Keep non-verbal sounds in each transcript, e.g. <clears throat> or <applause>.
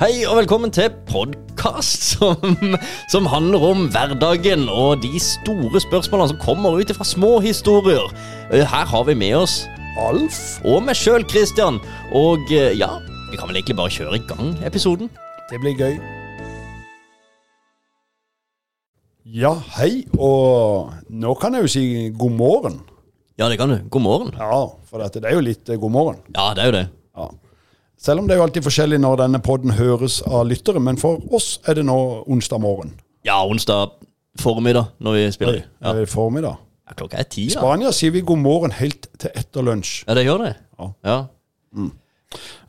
Hei og velkommen til podkast som, som handler om hverdagen og de store spørsmålene som kommer ut fra små historier. Eh, Her har vi med oss Alf og meg sjøl, Christian. Og eh, ja, vi kan vel egentlig bare kjøre i gang episoden. Det blir gøy. Ja, hei, og nå kan jeg jo si god morgen. Ja, det kan du. God morgen. Ja, for dette, det er jo litt eh, god morgen. Ja, det er jo det. Ja. Selv om det er jo alltid forskjellig når denne podden høres av lyttere, men for oss er det nå onsdag morgen. Ja, onsdag formiddag når vi spiller. Oi, Ja. det er formiddag. Ja, klokka er ti, I da. Spania sier vi god morgen helt til etter lunsj. Ja, det gjør det. Ja. Ja.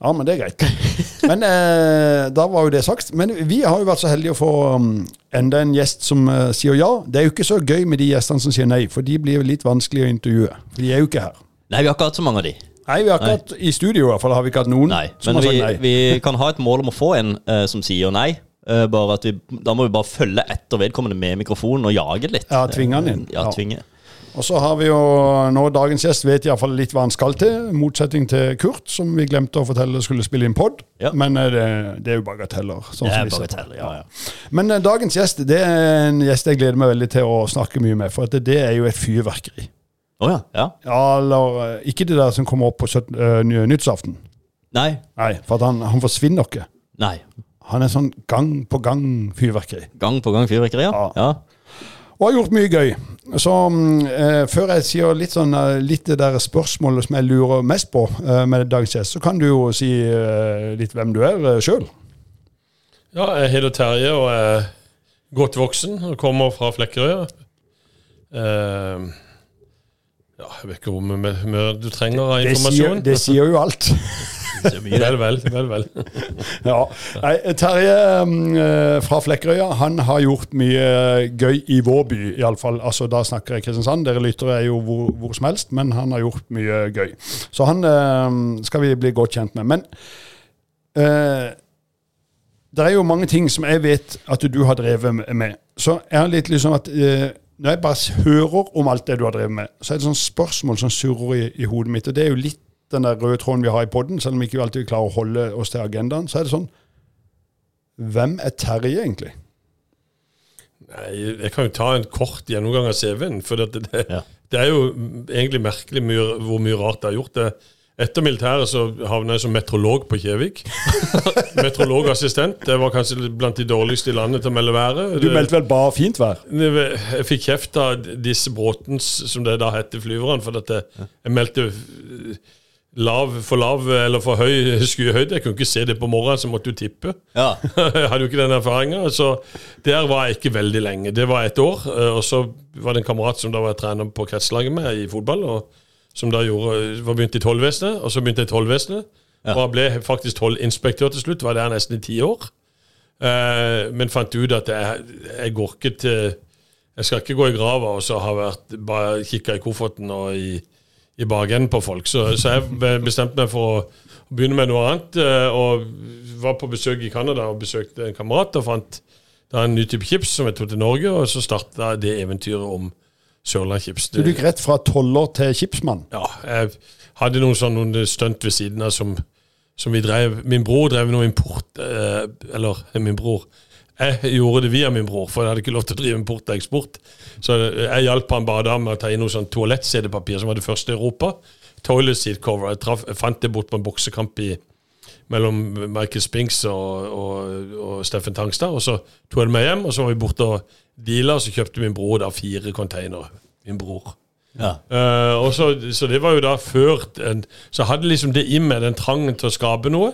Ja, men det er greit. Men eh, da var jo det sagt. Men vi har jo vært så heldige å få um, enda en gjest som uh, sier ja. Det er jo ikke så gøy med de gjestene som sier nei, for de blir jo litt vanskelig å intervjue. For de er jo ikke her. Nei, vi har ikke hatt så mange av de. Nei, vi har ikke hatt i studio i hvert fall har vi ikke hatt noen Nei, som men har vi, sagt nei. vi kan ha et mål om å få en uh, som sier nei. Uh, bare at vi, Da må vi bare følge etter vedkommende med mikrofonen og jage litt. Ja, tvinge han inn. Eh, Ja, tvinge. Og så har vi jo nå dagens gjest vet iallfall litt hva han skal til, motsetning til Kurt, som vi glemte å fortelle skulle spille inn pod. Ja. Men det, det er jo bagateller. Sånn Det som er bagateller, ja, ja. Men uh, dagens gjest det er en gjest jeg gleder meg veldig til å snakke mye med, for at det, det er jo et fyrverkeri. Å ja. ja. Ja, eller eh, ikke det der som kommer opp på søt- øh, ny- nyttårsaften. Nei. Nei, for at han, han forsvinner ikke. Nei. Han er sånn gang på gang fyrverkeri. Gang på gang fyrverkeri, ja. Ja. ja. Og har gjort mye gøy. Så eh, før jeg sier litt sånn eh, litt det der spørsmålet som jeg lurer mest på eh, med dagens gjest, så kan du jo si eh, litt hvem du er uh, sjøl. Ja, jeg heter Terje og er godt voksen og kommer fra Flekkerøya. Eh, ja, jeg vet ikke hvor mye du trenger av Det, informasjon. det sier jo alt. Det. Vel, vel. vel, vel. <laughs> ja. Nei, Terje mm, eh, fra Flekkerøya han har gjort mye gøy i vår by, iallfall. Altså, da snakker jeg Kristiansand. Dere lyttere er jo hvor, hvor som helst, men han har gjort mye gøy. Så han eh, skal vi bli godt kjent med. Men eh, det er jo mange ting som jeg vet at du har drevet med. Så jeg har litt liksom at eh, når jeg bare hører om alt det du har drevet med, så er det sånn spørsmål som surrer i, i hodet mitt. Og det er jo litt den der røde tråden vi har i podden, selv om vi ikke alltid klarer å holde oss til agendaen. Så er det sånn Hvem er Terje, egentlig? Nei, jeg kan jo ta en kort gjennomgang av CV-en. For det, det, Ja. det er jo egentlig merkelig mye, hvor mye rart jeg har gjort. det. Etter militæret så havna jeg som meteorolog på Kjevik. <laughs> Meteorologassistent. Det var kanskje blant de dårligste i landet til å melde været. Du meldte vel bare fint vær? Jeg fikk kjeft av disse Bråtens, som det da heter, flyverne, for at jeg, jeg meldte eh, lav, for lav eller for høy skyhøyde. Jeg kunne ikke se det på morgenen, så måtte du tippe. Ja. <laughs> Jeg hadde jo ikke den erfaringa, så der var jeg ikke veldig lenge. Det var et år. eh, Og så var det en kamerat som da var trener på kretslaget med i fotball, og som da gjorde, var begynt i tollvesenet. Og så begynte jeg i tollvesenet, Ja. og jeg ble faktisk tollinspektør til slutt. Var der nesten i ti år. Eh, men fant ut at jeg, jeg går ikke til Jeg skal ikke gå i grava og så har vært bare kikka i kofferten og i, i bakenden på folk. Så, så jeg bestemte meg for å begynne med noe annet. eh, Og var på besøk i Canada og besøkte en kamerat og fant da en ny type chips som jeg tok til Norge, og så starta det eventyret om Sørlandschips. Du gikk rett fra toller til chipsmann? Ja, jeg hadde noen sånne stunt ved siden av som, som vi drev Min bror drev noe import eh, Eller min bror. Jeg gjorde det via min bror, for jeg hadde ikke lov til å drive import og eksport. Så jeg hjalp han bare da med å ta inn noe sånn toalett-CD-papir, som var det første i Europa. Toilet seat cover. Jeg, traf, jeg fant det bort på en boksekamp i, mellom Michael Spinks og, og, og Steffen Tangstad. Og så tok jeg det med hjem, og så var vi borte og deala, og så kjøpte min bror da fire containere. Min bror. ja. Uh, og så, så det var jo da før en, Så hadde liksom det i meg den trangen til å skape noe.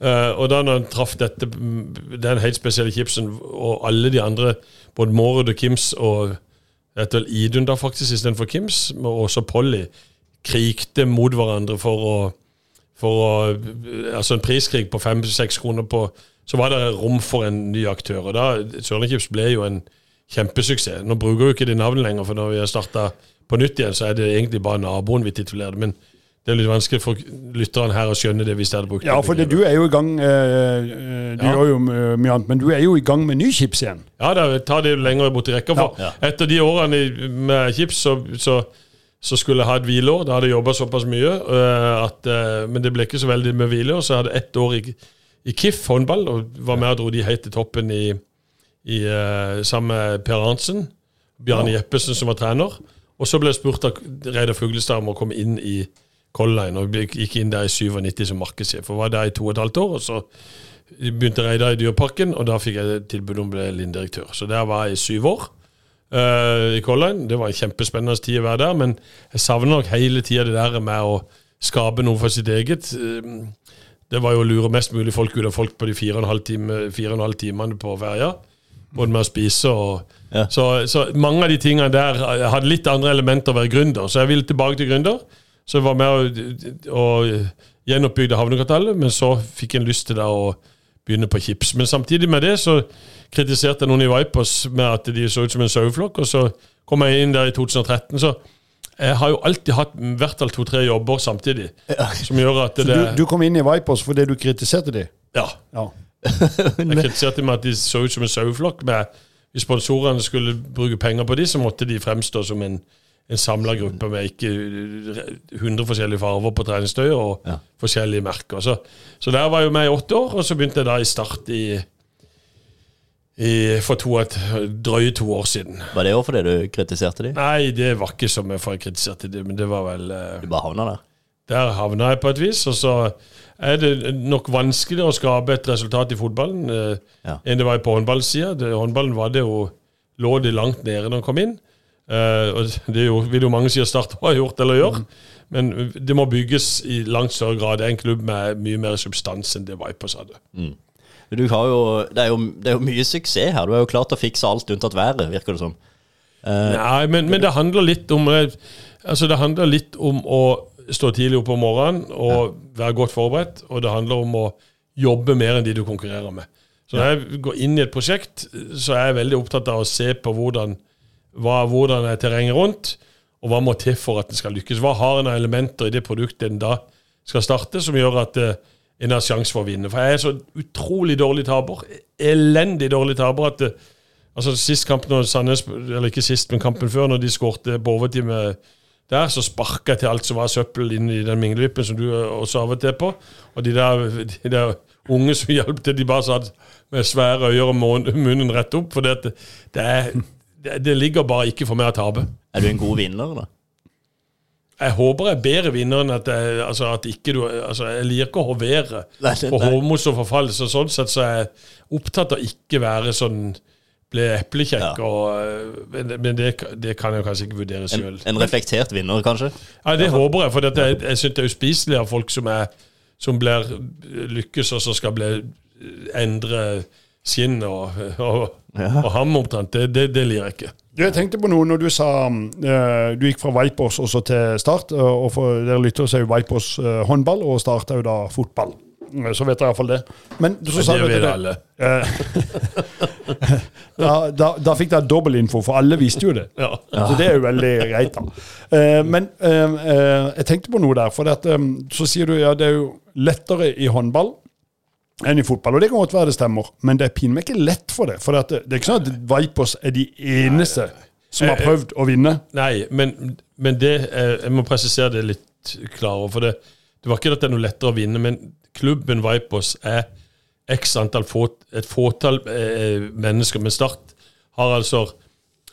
Uh, og da når en traff dette den helt spesielle chipsen, og alle de andre, både Mårud og Kims og etter Idun da faktisk istedenfor Kims, og også Polly, krigte mot hverandre for å for å, altså en priskrig på fem-seks kroner på Så var det rom for en ny aktør. Og da Sørlandschips ble jo en kjempesuksess. Nå bruker vi ikke det navnet lenger, for når vi har starta på nytt igjen, så er det egentlig bare naboen vi titulerer det. Men det er litt vanskelig for lytteren her å skjønne det hvis de hadde brukt Ja, for det, du er jo i gang eh, eh, Du Ja. gjør jo mye annet, men du er jo i gang med ny chips igjen. Ja, da tar det lenger bort i rekka. For Ja. etter de årene med chips, så, så, så skulle jeg ha et hvileår. Da hadde jeg jobba såpass mye, øh, at, øh, men det ble ikke så veldig med hvileår. Så jeg hadde ett år i, i KIF håndball, og var med og dro de helt til toppen i, i uh, sammen med Per Arntzen. Bjarne ja. Jeppesen som var trener. Og så ble jeg spurt av Reidar Fuglestad om å komme inn i Color Line, og gikk inn der i 97 som markedssjef. Og var der i to og et halvt år. og så begynte Reidar i Dyreparken, og da fikk jeg tilbud om å bli lindirektør. Så der var jeg i syv år uh, i Colline. Det var en kjempespennende tid å være der, men jeg savner nok hele tida det der med å skape noe for sitt eget. Uh, det var jo å lure mest mulig folk ut av folk på de fire og en halv, time, fire og en halv timene på Verja. Både med å spise og ja. så, så, mange av de tingene der hadde litt andre elementer å være gründer. Så jeg ville tilbake til gründer. Så jeg var med og, og gjenoppbygde havnekartellet, men så fikk jeg lyst til det å begynne på chips. Men samtidig med det så kritiserte jeg noen i Vipers med at de så ut som en saueflokk, og så kom jeg inn der i 2013. så jeg har jo alltid hatt i hvert fall to-tre jobber samtidig. Ja. Som gjør at det, du, du, kom inn i Vipers fordi du kritiserte dem? Ja. ja. Jeg kritiserte meg at de så ut som en saueflokk. Hvis sponsorene skulle bruke penger på dem, så måtte de fremstå som en, en samla gruppe med ikke 100 forskjellige farver på treningstøy og ja. forskjellige merker. Så, så der var jeg med i åtte år, og så begynte jeg da i Start i i, for to, et, drøye to år siden. Var det òg fordi du kritiserte dem? Nei, det var ikke som jeg kritiserte dem, men det var vel uh, Du bare havna der? Der havna jeg på et vis. Og så er det nok vanskeligere å skape et resultat i fotballen uh, ja. enn det var på håndballsida. Håndballen var det jo, lå det langt nede når han kom inn. Uh, og det jo, vil jo mange si at Start har gjort eller gjør. Mm. Men det må bygges i langt større grad. Det er en klubb med mye mer substans enn det Vipers hadde. Mm. Jo, det, er jo, det, er jo, mye suksess her. Du har jo klart å fikse alt unntatt været, virker det som. Uh, Nei, men, men, det handler litt om eh, Altså, det handler litt om å stå tidlig opp om morgenen og være godt forberedt. Og det handler om å jobbe mer enn de du konkurrerer med. Så når jeg går inn i et prosjekt, så er jeg veldig opptatt av å se på hvordan, hva, hvordan er terrenget rundt, og hva må til for at den skal lykkes. Hva har en av elementer i det produktet en da skal starte, som gjør at uh, en har sjanse for å vinne. For jeg er så utrolig dårlig taper. Elendig dårlig taper at det, altså Sist kamp når Sandnes, eller ikke sist, men kampen før, når de skårte på overtime der, så sparka jeg til alt som var søppel inn i den minglevippen som du også av og til på. Og de der, de der unge som hjalp til, de bare satt med svære øyne og munnen rett opp. For det, det, er, det, det ligger bare ikke for meg å tape. Er du en god vinner, da? Jeg håper jeg er bedre vinner enn at, jeg, altså at ikke du altså Jeg liker ikke å hovere på hovmos og forfall. Så sånn sett så er jeg opptatt av ikke være sånn ble eplekjekk. Ja. Og, men det, det, kan jeg kanskje ikke vurdere sjøl. En, en, reflektert vinner, kanskje? Ja, det håper jeg. For jeg, jeg syns det er uspiselig av folk som, er, som blir lykkes, og så skal bli endre skinn og, <laughs> og, ja. og ham omtrent. Det, det, det lir jeg ikke. Jeg tenkte på noe når du sa uh, Du gikk fra Vipers også til Start. Og for dere lytter så er jo Vipers uh, håndball, og Start er jo da fotball. Så vet jeg iallfall det. Men så sa det vet alle. <laughs> da, da, da, fikk dere dobbeltinfo, for alle visste jo det. Ja. Så det er jo veldig greit, da. men jeg tenkte på noe der. For at, um, så sier du ja, det er jo lettere i håndball enn i fotball. Og det kan godt være det stemmer, men det er pinlig ikke lett for det. For det, det, er ikke sånn at Vipers er de eneste nei, som har prøvd å vinne. Nei, men, men det jeg må presisere det litt klarere. For det, det var ikke at det er noe lettere å vinne, men klubben Vipers er x antall et fåtall eh, mennesker. med Start har altså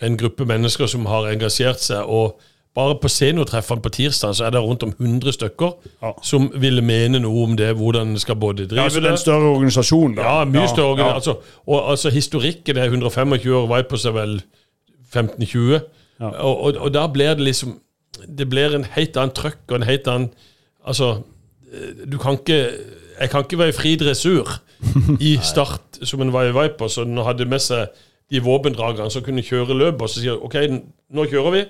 en gruppe mennesker som har engasjert seg. og bare på seniortreffene på tirsdag så er det rundt om 100 stykker ja. som ville mene noe om det, hvordan det skal både drive ja, det. er en større organisasjon, da. Ja, mye større. Ja. Altså, og altså, historikken er 125 år, Vipers er vel 15-20. Og, og, og, da blir det liksom Det blir en helt annen trøkk og en helt annen Altså, du kan ikke Jeg kan ikke være i fri dressur i <laughs> start som en var i så og hadde med seg de våpendragerne som kunne kjøre løp, og så sier OK, nå kjører vi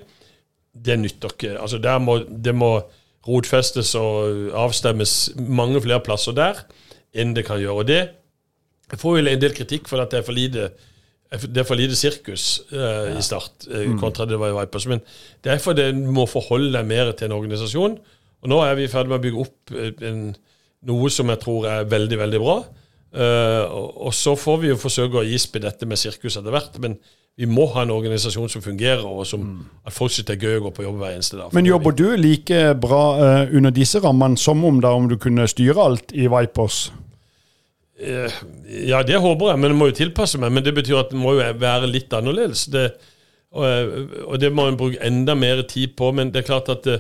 det nytter ikke. Altså der må, det må rotfestes og avstemmes mange flere plasser der enn det kan gjøre. Og det jeg får vel en del kritikk for at det er for lite det er for lite sirkus uh, ja. i start, uh, kontra det var i Vipers. Men det er fordi en må forholde deg mer til en organisasjon. Og nå er vi i ferd med å bygge opp en, noe som jeg tror er veldig, veldig bra. Uh, og, så får vi jo forsøke å gispe dette med sirkus etter hvert. Men vi må ha en organisasjon som fungerer, og som, mm. at folk syns det er gøy å gå på jobb hver eneste dag. Men jobber du like bra uh, under disse rammene som om, da, om du kunne styre alt i Vipers? Ja, det håper jeg, men jeg må jo tilpasse meg. Men det betyr at det må jo være litt annerledes. Det, og, og, det må en bruke enda mer tid på. Men det er klart at det,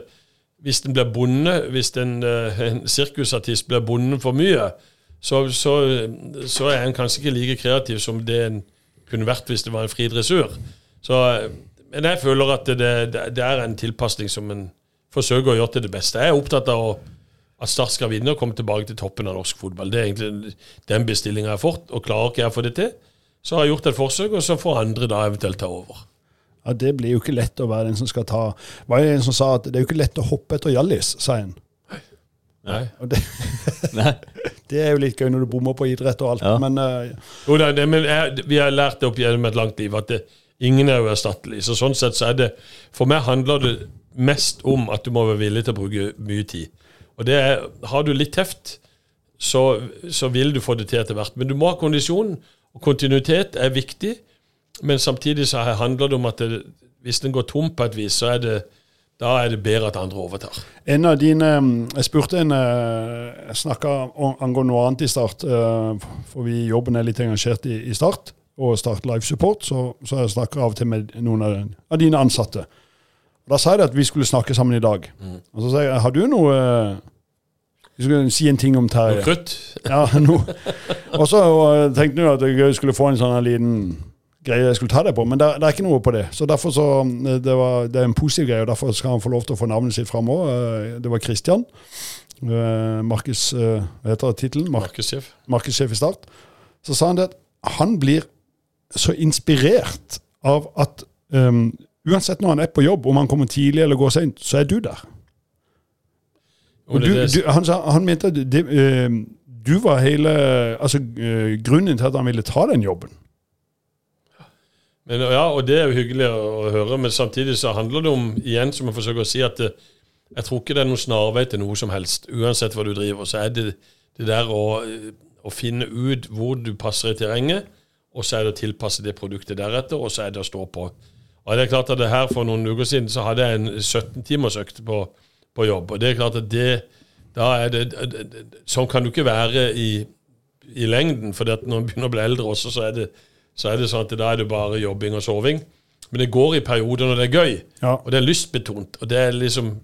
hvis en blir bonde, hvis en, en sirkusartist blir bonde for mye, så, så, så er en kanskje ikke like kreativ som det en kunne vært hvis det var en fri dressur. Så, men jeg føler at det, det, det er en tilpasning som en forsøker å gjøre til det beste. Jeg er opptatt av å, at Start skal vinne og komme tilbake til toppen av norsk fotball. Det er egentlig den bestillinga jeg har fått, og klarer ikke jeg å få det til, så har jeg gjort et forsøk, og så får andre da eventuelt ta over. Ja, Det blir jo ikke lett å være den som skal ta Var det en som sa at det er jo ikke lett å hoppe etter Hjallis, sa en. Nei. Det, <laughs> det, er jo litt gøy når du bommer på idrett og alt, ja. men uh, Jo, det, men jeg, Vi har lært det opp gjennom et langt liv at det, ingen er uerstattelig. Så sånn sett så er det For meg handler det mest om at du må være villig til å bruke mye tid. Og det er, Har du litt teft, så, så vil du få det til etter hvert. Men du må ha kondisjon, og kontinuitet er viktig. Men samtidig så handler det om at det, hvis den går tom på et vis, så er det da er det bedre at andre overtar. En av dine, Jeg spurte en eh, Jeg snakka angående noe annet i Start, eh, for vi i jobben er litt engasjert i, i Start og Start Life Support, så, så jeg snakker av og til med noen av, av dine ansatte. Da sa jeg at vi skulle snakke sammen i dag. Mm. Og så sa jeg har du noe Du skulle si en ting om Terje. Noe krutt? Ja, <laughs> no. Og så tenkte du at jeg skulle få en sånn liten greie jeg skulle ta deg på, men det, det, er ikke noe på det. Så derfor så, det, var, det er en positiv greie, og derfor skal han få lov til å få navnet sitt fram òg. Eh, det var Christian. Markus Markeds, eh, hva heter tittelen? Markedssjef. Markedssjef i Start. Så sa han det at han blir så inspirert av at um, Uansett når han er på jobb, om han kommer tidlig eller går seint, så er du der. Og du, du, han, sa, han, mente at det, uh, du var hele altså, uh, grunnen til at han ville ta den jobben. Men, ja, og det er jo hyggelig å, å, høre, men samtidig så handler det om, igjen som jeg forsøker å si, at det, jeg tror ikke det er noen snarvei til noe som helst. Uansett hva du driver, så er det det der å, å finne ut hvor du passer i terrenget, og så er det å tilpasse det produktet deretter, og så er det å stå på. Og det er klart at det her For noen uker siden så hadde jeg en 17-timersøkt på, på jobb. Og det er klart at det da er det, Sånn kan du ikke være i, i lengden. For når en begynner å bli eldre også, så er, det, så er det sånn at da er det bare jobbing og soving. Men det går i perioder når det er gøy, ja. og det er lystbetont. Og det er liksom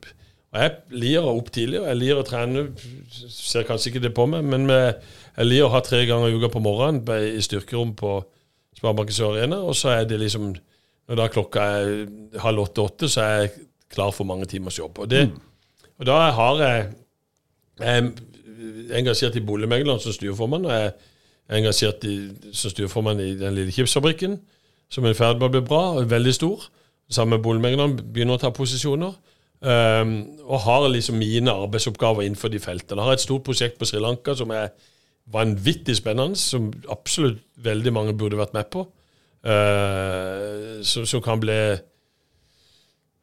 og Jeg liker opp tidlig, og jeg liker å trene. Ser kanskje ikke det på meg, men jeg liker å ha tre ganger i uka på morgenen i styrkerom på Sparebanken Sør Arena. Og så er det liksom når da klokka er halv åtte-åtte, så er jeg klar for mange timers jobb. Og, det, mm. og da har jeg, jeg er engasjert i boligmegleren som styreformann. og jeg er engasjert i, som styreformann i den lille chipsfabrikken, som er i ferd med å bli bra og veldig stor. Sammen med boligmengdene begynner å ta posisjoner. Um, og har liksom mine arbeidsoppgaver innenfor de feltene. Jeg har et stort prosjekt på Sri Lanka som er vanvittig spennende, som absolutt veldig mange burde vært med på. Uh, som, kan bli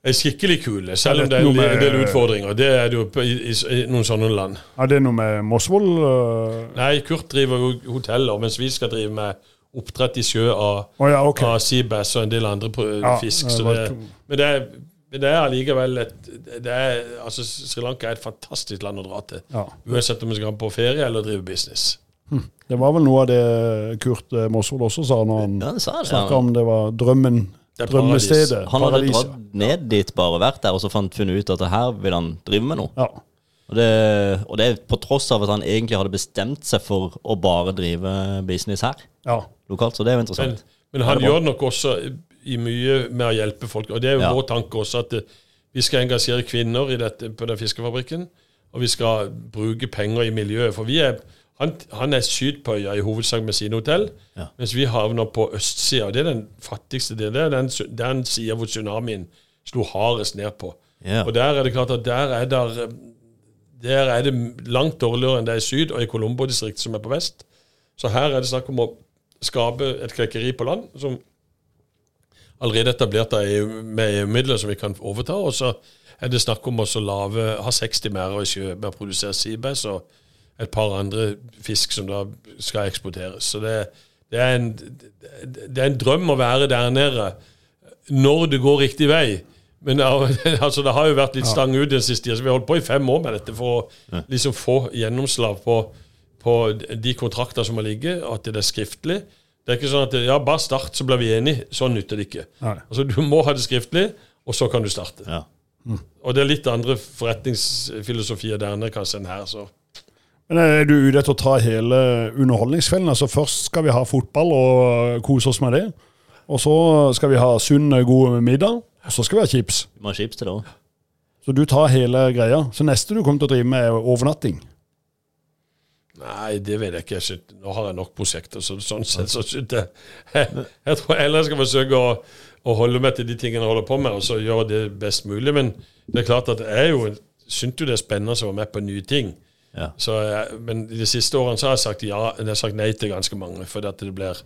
er skikkelig kule, selv om det er en del utfordringer. Det er det jo i, i, i, noen sånne land. Er det noe med Mosvold? Uh... Nei, Kurt driver jo hoteller, mens vi skal drive med oppdrett i sjø av, oh, ja, okay. av seabass og en del andre ja, fisk. Det det, men det er men det er allikevel et det er, altså Sri Lanka er et fantastisk land å dra til. Ja. Uansett om vi skal på ferie eller drive business. Hm. Det var vel noe av det Kurt eh, Mosvold også sa når han ja, snakka om det var drømmen. Drømmestedet. Han hadde dratt ned dit, bare vært der, og så fant funnet ut at her vil han drive med noe. Ja. Og det, og det på tross av at han egentlig hadde bestemt seg for å bare drive business her ja. lokalt. Så det er jo interessant. Men, men han gjør nok også i mye med å hjelpe folk. Og det er jo ja. vår tanke også at det, vi skal engasjere kvinner i dette, på den fiskefabrikken. Og vi skal bruke penger i miljøet. For vi er han, han er sydpøya i hovedsak med sine hotell, ja. mens vi havner på østsida. Det er den fattigste delen. Det er den, den sida hvor tsunamien slo hardest ned på. Ja. Og der er det klart at der er, der, der er det langt dårligere enn det er i syd og i Colombo-distriktet, som er på vest. Så her er det snakk om å skape et klekkeri på land som allerede etablert med EU-midler som vi kan overta. Og så er det snakk om å lave, ha 60 merder i sjø med å produsere seabass. og et par andre fisk som da skal eksporteres. Så det, det, er en, det, er en, drøm å være der nede når det går riktig vei. Men <laughs> altså, det har jo vært litt stang ut den siste tida, så vi har holdt på i fem år med dette for å liksom få gjennomslag på, på de kontrakter som har ligget, at det er skriftlig. Det er ikke sånn at ja, bare start, så blir vi enige. Sånn nytter det ikke. Altså, Du må ha det skriftlig, og så kan du starte. Ja. Mm. Og det er litt andre forretningsfilosofier der nede kanskje enn her. så... Men Er du ute etter å ta hele underholdningskvelden? Altså Først skal vi ha fotball og kose oss med det. Og så skal vi ha sunn, god middag. Og så skal vi ha chips. Vi må ha chips til det òg. Så du tar hele greia. Så neste du kommer til å drive med, er overnatting. Nei, det vet jeg ikke. Nå har jeg nok prosjekter. så sånn sett så synes jeg, jeg <laughs> Jeg tror heller jeg skal forsøke å, å, holde meg til de tingene jeg holder på med, og så gjøre det best mulig. Men det er klart at jeg jo syns jo det er spennende å være med på nye ting. Ja. Så, men de siste årene så har jeg sagt ja, jeg har sagt nei til ganske mange. For det blir,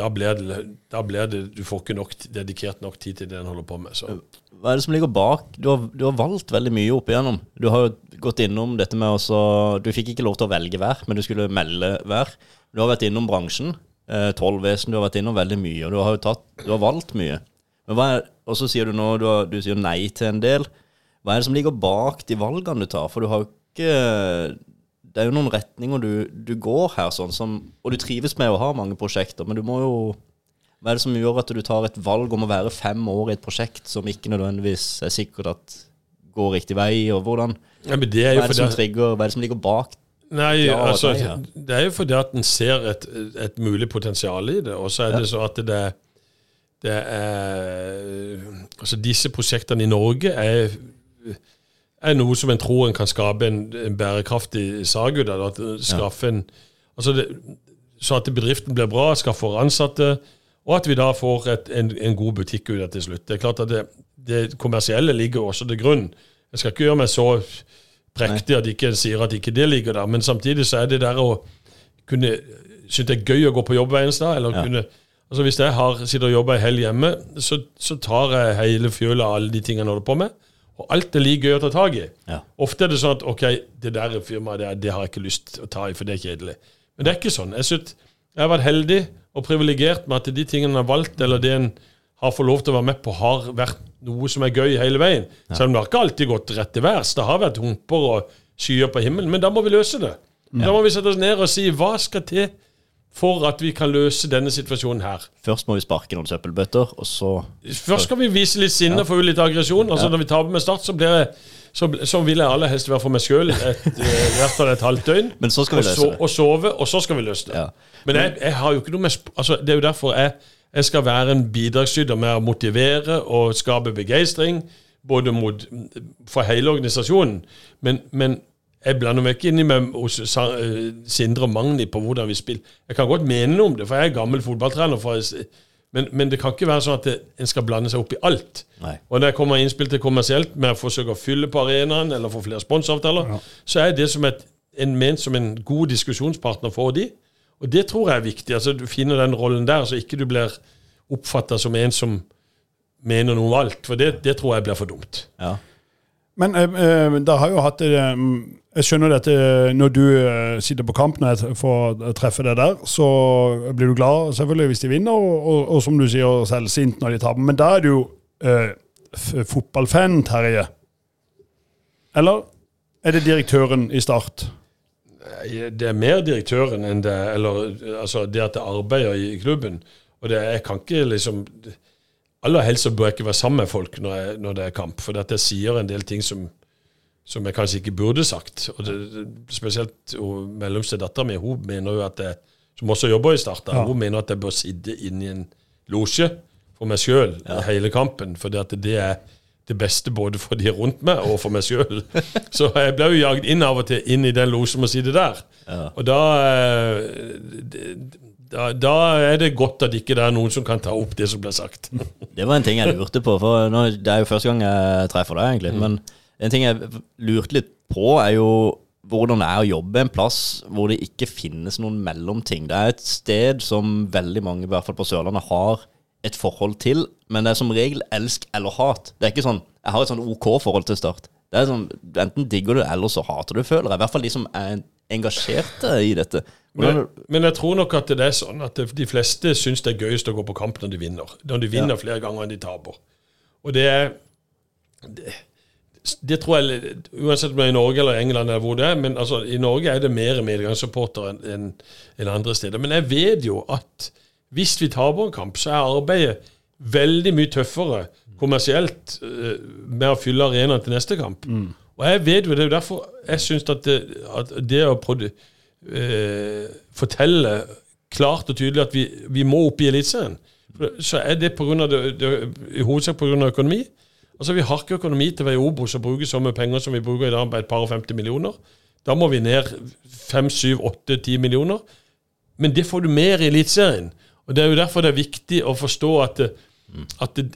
da, blir det, da blir det Du får ikke nok, dedikert nok tid til det en holder på med. Så. Hva er det som ligger bak? Du har, du har valgt veldig mye opp igjennom. Du har jo gått innom dette med også Du fikk ikke lov til å velge hver, men du skulle melde hver. Du har vært innom bransjen. Eh, Tollvesen, du har vært innom veldig mye. Og du har tatt, du har valgt mye. Og så sier du nå du, har, du sier nei til en del. Hva er det som ligger bak de valgene du tar? For du har jo ikke Det er jo noen retninger du, du går her, sånn som Og du trives med å ha mange prosjekter, men du må jo hva er det som gjør at du tar et valg om å være fem år i et prosjekt som ikke nødvendigvis er sikkert at går riktig vei, og hvordan ja, det er hva, er det som trigger, hva er det som ligger bak? Nei, altså, Det er jo fordi at en ser et, et mulig potensial i det, og så er ja. det så at det, det er Altså, disse prosjektene i Norge er, er noe som en tror en kan skape en, en bærekraftig sag ut av. Skaffe en, altså det, så at bedriften blir bra, skaffer ansatte, og at vi da får et, en, en, god butikk ut av til slutt. Det er klart at det, det kommersielle ligger også til grunn. Jeg skal ikke gjøre meg så prektig at ikke en sier at ikke det ligger der, men samtidig så er det der å kunne synes det er gøy å gå på jobb hver eneste dag. eller ja. kunne Altså Hvis jeg har, sitter og jobber ei helg hjemme, så, så, tar jeg hele fjøla av alle de tingene jeg holder på med. Og alt er like gøy å ta tak i. Ja. Ofte er det sånn at ok, det der firmaet det, det har jeg ikke lyst til å ta i, for det er kjedelig. Men det er ikke sånn. Jeg, synes, jeg har vært heldig og privilegert med at de tingene en har valgt, eller det en har fått lov til å være med på, har vært noe som er gøy hele veien. Ja. Selv om det har ikke alltid gått rett til værs. Det har vært humper og skyer på himmelen. Men da må vi løse det. Ja. Da må vi sette oss ned og si hva skal til for at vi kan løse denne situasjonen her. Først må vi sparke noen søppelbøtter, og så Først skal vi vise litt sinne og få ut litt aggresjon. Altså Når vi taper med Start, så blir jeg så, så, vil jeg aller helst være for meg sjøl i hvert fall et halvt døgn. Men så skal vi løse det. Og sove, og så skal vi løse det. Ja. Men jeg, jeg, har jo ikke noe med altså, Det er jo derfor jeg, jeg skal være en bidragsyter med å motivere og skape begeistring både mot, for hele organisasjonen. Men, men jeg blander meg ikke inn i med hos Sindre og Magni på hvordan vi spiller. Jeg kan godt mene noe om det, for jeg er gammel fotballtrener. Men, men, det kan ikke være sånn at det, en skal blande seg opp i alt. Nei. Og når jeg kommer innspill til kommersielt med å forsøke å fylle på arenaen eller få flere sponsoravtaler, ja. så er det som et, en ment som en god diskusjonspartner for de. Og det tror jeg er viktig. altså Du finner den rollen der, så ikke du blir oppfatta som en som mener noe om alt. For det, det tror jeg blir for dumt. Ja. Men eh, eh dere har jo hatt eh, Jeg skjønner dette eh, når du sitter på kamp for å treffe deg der, så blir du glad selvfølgelig hvis de vinner, og, og, og som du sier, selv sint når de taper. Men da er du jo eh, fotballfan, Terje. Eller er det direktøren i Start? Det er mer direktøren enn det Eller altså det at jeg arbeider i klubben. Og det, jeg kan ikke liksom Aller helst så bør jeg ikke være sammen med folk når, jeg, når det er kamp, for at jeg sier en del ting som, som jeg kanskje ikke burde sagt. Og det, spesielt og mellomste dattera mi, hun mener jo at jeg, som også jobber i Start, ja. hun mener at jeg bør sitte inne i en losje for meg sjøl ja. hele kampen. For det, det er det beste både for de rundt meg og for meg sjøl. <laughs> Så jeg ble jo jagd inn av og til inn i den losjen og sitte der. Ja. Og da, eh, da, da er det godt at ikke det er noen som kan ta opp det som ble sagt. <laughs> Det var en ting jeg lurte på, for nå, det er jo første gang jeg treffer deg, egentlig. Mm. Men en ting jeg lurte litt på, er jo hvordan det er å jobbe en plass hvor det ikke finnes noen mellomting. Det er et sted som veldig mange, i hvert fall på Sørlandet, har et forhold til, men det er som regel elsk eller hat. Det er ikke sånn Jeg har et sånn OK forhold til Start. Det er sånn, Enten digger du, eller så hater du, føler jeg. I hvert fall de som er engasjerte i dette. Men, men, jeg tror nok at det er sånn at de fleste syns det er gøyest å gå på kamp når de vinner. Når de vinner ja. flere ganger enn de taper. Og det er det, det tror jeg, Uansett om det er i Norge eller England, eller hvor det er, men altså, i Norge er det mer medgangssupportere enn en, en andre steder. Men jeg vet jo at hvis vi taper en kamp, så er arbeidet veldig mye tøffere kommersielt uh, med å fylle arenaen til neste kamp. Mm. Og jeg vet jo, Det er jo derfor jeg syns at, at, det å uh, fortelle klart og tydelig at vi, vi må opp i Eliteserien, så er det, på grunn av det, det i hovedsak pga. økonomi. Altså Vi har ikke økonomi til å være i Obos og bruke så mye penger som vi bruker i dag, på et par og 50 millioner. Da må vi ned 5, 7, 8, 10 millioner. Men det får du mer i Eliteserien. Og Det er jo derfor det er viktig å forstå at, at det,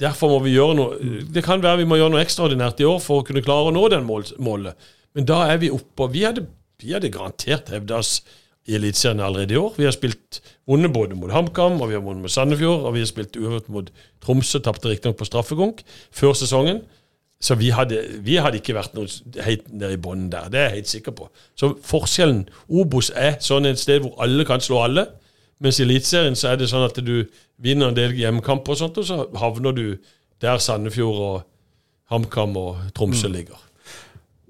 derfor må vi gjøre noe Det kan være vi må gjøre noe ekstraordinært i år for å kunne klare å nå den målet. Men da er vi oppe. Vi hadde, vi hadde garantert hevda oss i Eliteserien allerede i år. Vi har spilt vunnet både mot HamKam og vi har vunnet mot Sandefjord, og vi har spilt uavgjort mot Tromsø, tapte riktignok på straffekonk før sesongen. Så vi hadde, vi hadde ikke vært noe helt nede i bunnen der, det er jeg helt sikker på. Så forskjellen Obos er sånn et sted hvor alle kan slå alle, mens i Eliteserien så er det sånn at du vinner en del hjemmekamper og sånt, og så havner du der Sandefjord og HamKam og Tromsø mm.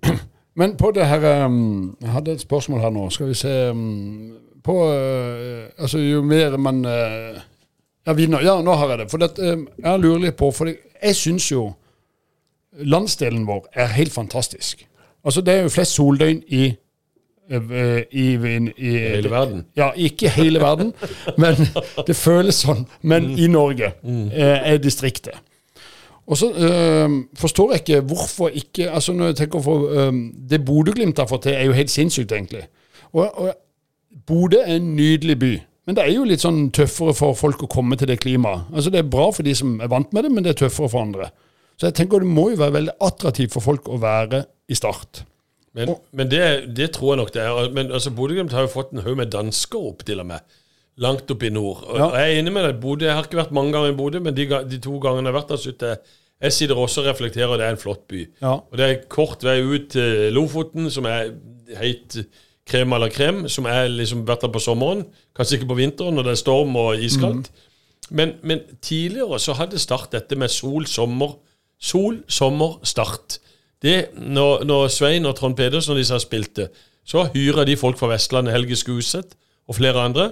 <clears throat> Men på det her um, Jeg hadde et spørsmål her nå. Skal vi se um, På uh, Altså, jo mer man uh, ja, vinner Ja, nå har jeg det. For det, uh, jeg lurer litt på For jeg syns jo landsdelen vår er helt fantastisk. Altså, det er jo flest soldøgn i i, i, i, hele verden? Ja, ikke hele verden, men <laughs> det føles sånn. Men mm. i Norge mm. er distriktet. Og så øh, forstår jeg ikke hvorfor ikke altså når jeg tenker for, øh, Det Bodø-Glimt har fått til, er jo helt sinnssykt, egentlig. Og, og Bodø er en nydelig by. Men det er jo litt sånn tøffere for folk å komme til det klimaet. Altså Det er bra for de som er vant med det, men det er tøffere for andre. Så jeg tenker det må jo være veldig attraktivt for folk å være i Start. Men, og, men det, det, tror jeg nok det er. Men altså Bodø-Glimt har jo fått en haug med dansker opp, til og med. Langt opp i nord. Og, ja. Jeg er enig med deg. Bodø, jeg har ikke vært mange ganger i Bodø, men de, de to gangene jeg har vært der, syns jeg jeg sitter også og reflekterer, det er en flott by. Ja. Og det er kort vei ut til Lofoten, som er helt krem eller krem, som er liksom vært der på sommeren. Kanskje ikke på vinteren når det er storm og iskaldt. Mm. Men, men, tidligere så hadde Start dette med sol, sommer. Sol, sommer, Start. Det, når, når Svein og Trond Pedersen og disse spilte, så hyra de folk fra Vestlandet, Helge Skuseth og flere andre,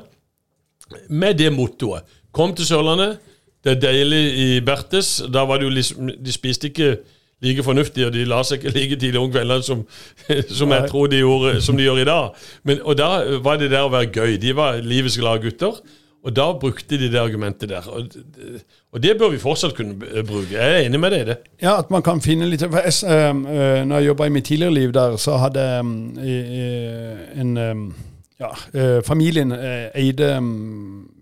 med det mottoet. Kom til Sørlandet, det er deilig i Bertes. Da var det jo liksom De spiste ikke like fornuftig, og de la seg ikke like tidlig om kveldene som, <laughs> som jeg tror de gjorde, som de gjør i dag. Men, og da var det der å være gøy. De var livets glade gutter. Og da brukte de det argumentet der. Og, og, det bør vi fortsatt kunne bruke. Jeg er enig med deg i det. Ja, at man kan finne litt for jeg, øh, Når jeg jobba i mitt tidligere liv der, så hadde øh, en øh, ja, uh, Familien eide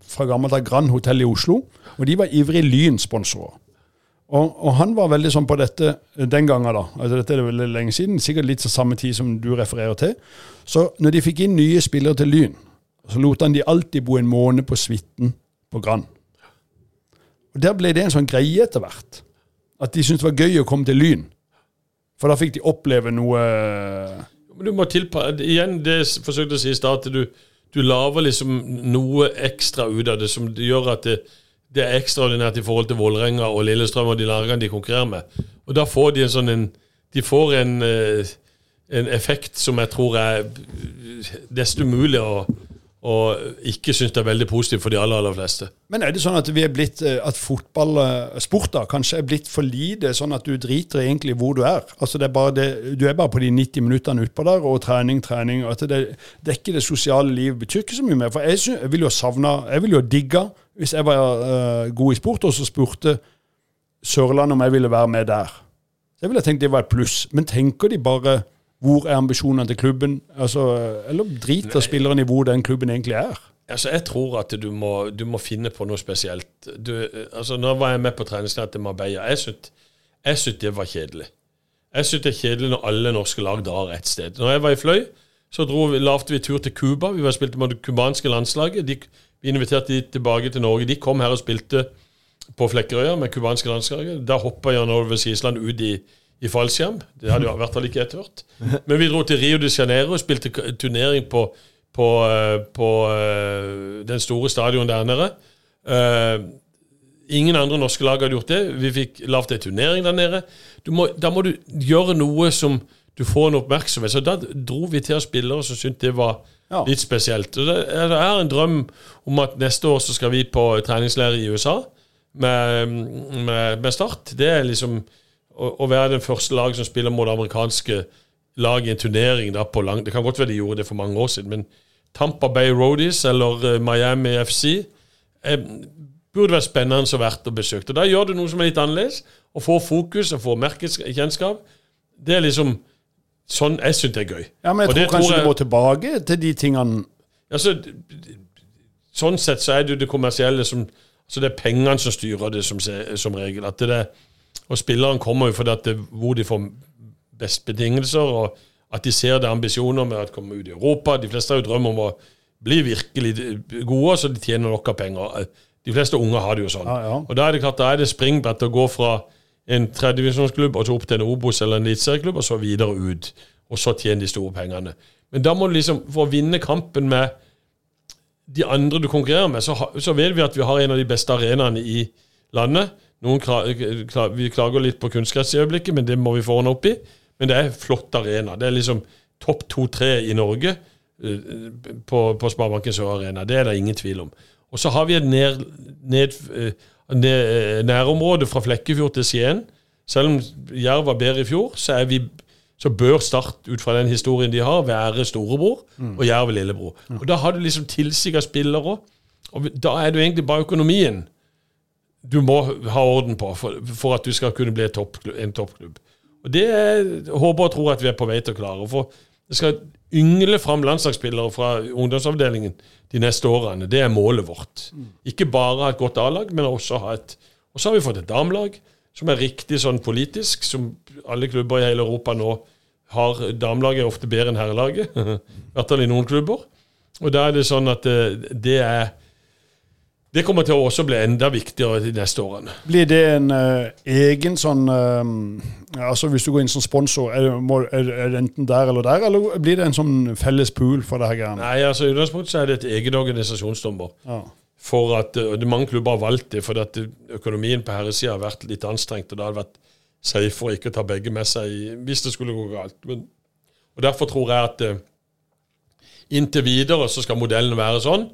fra gammelt av Grand Hotell i Oslo. Og de var ivrige Lyn-sponsorer. Og, og, han var veldig sånn på dette den gangen, da. altså Dette er det veldig lenge siden, sikkert litt så samme tid som du refererer til. Så når de fikk inn nye spillere til Lyn, så lot han de alltid bo en måned på suiten på Grand. Og Der ble det en sånn greie etter hvert. At de syntes det var gøy å komme til Lyn. For da fikk de oppleve noe Men Du må tilpasse Igjen, det jeg forsøkte å si i stad, at du, du lager liksom noe ekstra ut av det som gjør at det det er ekstraordinært i forhold til Vålerenga og Lillestrøm og de lagene de konkurrerer med. Og da får de en sånn en De får en, eh, en effekt som jeg tror er desto mulig å og ikke syns det er veldig positivt for de aller aller fleste. Men er det sånn at vi er blitt, eh, at fotballsport da, kanskje er blitt for lite, sånn at du driter egentlig hvor du er? Altså er det, Du er bare på de 90 minuttene utpå der, og trening, trening. og at det, dekker er det sosiale livet betyr ikke så mye mer. For jeg, synes, jeg vil jo savne, jeg vil jo digge hvis jeg var uh, god i sport, og så spurte Sørlandet om jeg ville være med der. Så jeg ville tenkt det var et pluss. Men tenker de bare hvor er ambisjonene til klubben? Altså, eller driter spilleren i hvor den klubben egentlig er? Altså, jeg tror at du må, du må finne på noe spesielt. Du, altså, nå var jeg med på treningsnett til Marbella. Jeg syntes det var kjedelig. Jeg syntes det er kjedelig når alle norske lag drar ett sted. Når jeg var i Fløy, så vi, lavte vi tur til Cuba. Vi var spilte med det cubanske landslaget. De, vi inviterte de tilbake til Norge. De kom her og spilte på Flekkerøya med cubanske landslaget. Da hoppa Jan Ove Sisland ut i i fallskjerm. Det hadde jo i hvert fall ikke jeg turt. Men vi dro til Rio de Janeiro og spilte turnering på, på, eh, på uh, den store stadion der nede. Uh, Ingen andre norske lag hadde gjort det. Vi fikk lagd ei turnering der nede. Må, da må du gjøre noe som du får en oppmerksomhet. Så da dro vi til oss spillere som syntes det var ja. litt spesielt. Og det det er en drøm om at neste år så skal vi på treningsleir i USA med, med, med Start. Det er liksom å, være den første lag som spiller mot amerikanske lag i en turnering da på lang Det kan godt være de gjorde det for mange år siden, men Tampa Bay Roadies eller uh, Miami FC er, burde være spennende og verdt å besøke. Da gjør du noe som er litt annerledes, og får fokus og får merkekjennskap. Det er liksom sånn jeg syns det er gøy. Ja, Men jeg tror kanskje tror jeg, du må tilbake til de tingene altså, Sånn sett så er det jo det kommersielle som Så Det er pengene som styrer det, som, som regel. At det, og spilleren kommer jo fordi at det, hvor de får best betingelser, og at de ser det ambisjoner med å komme ut i Europa. De fleste har jo drøm om å bli virkelig gode, så de tjener nok av penger. De fleste unge har det jo sånn. Ja, ja. Og Da er det klart, da er det springbrett å gå fra en tredjevisjonsklubb og så opp til en Obos eller en eliteserieklubb, og så videre ut. Og så tjene de store pengene. Men da må du liksom, for å vinne kampen med de andre du konkurrerer med, så, så vet vi at vi har en av de beste arenaene i landet. Noen klar, Vi klager litt på kunstgress i øyeblikket, men det må vi få ordna opp i. Men det er flott arena. Det er liksom topp to-tre i Norge uh, på, på Sparebanken Sør Arena. Det er det ingen tvil om. Og så har vi et ned, ned, eh, ned, nærområde fra Flekkefjord til Skien. Selv om Jerv var bedre i fjor, så, vi, så, bør Start, ut fra den historien de har, være storebror mm. og Jerv lillebror. Og Da har du liksom tilsiga spillere, og da er det jo egentlig bare økonomien du må ha orden på for, for at du skal kunne bli topp, en toppklubb. Og Det er, håper og tror at vi er på vei til å klare. For det skal yngle fram landslagsspillere fra ungdomsavdelingen de neste årene. Det er målet vårt. Ikke bare ha et godt A-lag, men også ha et Og så har vi fått et damelag som er riktig sånn politisk, som alle klubber i hele Europa nå har. Damelaget er ofte bedre enn herrelaget, <laughs> i hvert fall i noen klubber. Og da er det sånn at det, eh, det er det kommer til å også bli enda viktigere de neste årene. Blir det en uh, egen sånn uh, altså Hvis du går inn som sponsor, er det, må, er det, enten der eller der, eller blir det en sånn felles pool for det her? Greiene? Nei, altså I utgangspunktet er det et eget organisasjonsnummer. Ja. For at, uh, Mange klubber har valgt det fordi at økonomien på herresida har vært litt anstrengt. og det hadde vært safe å ikke ta begge med seg hvis det skulle gå galt. Men, og Derfor tror jeg at inntil videre så skal modellen være sånn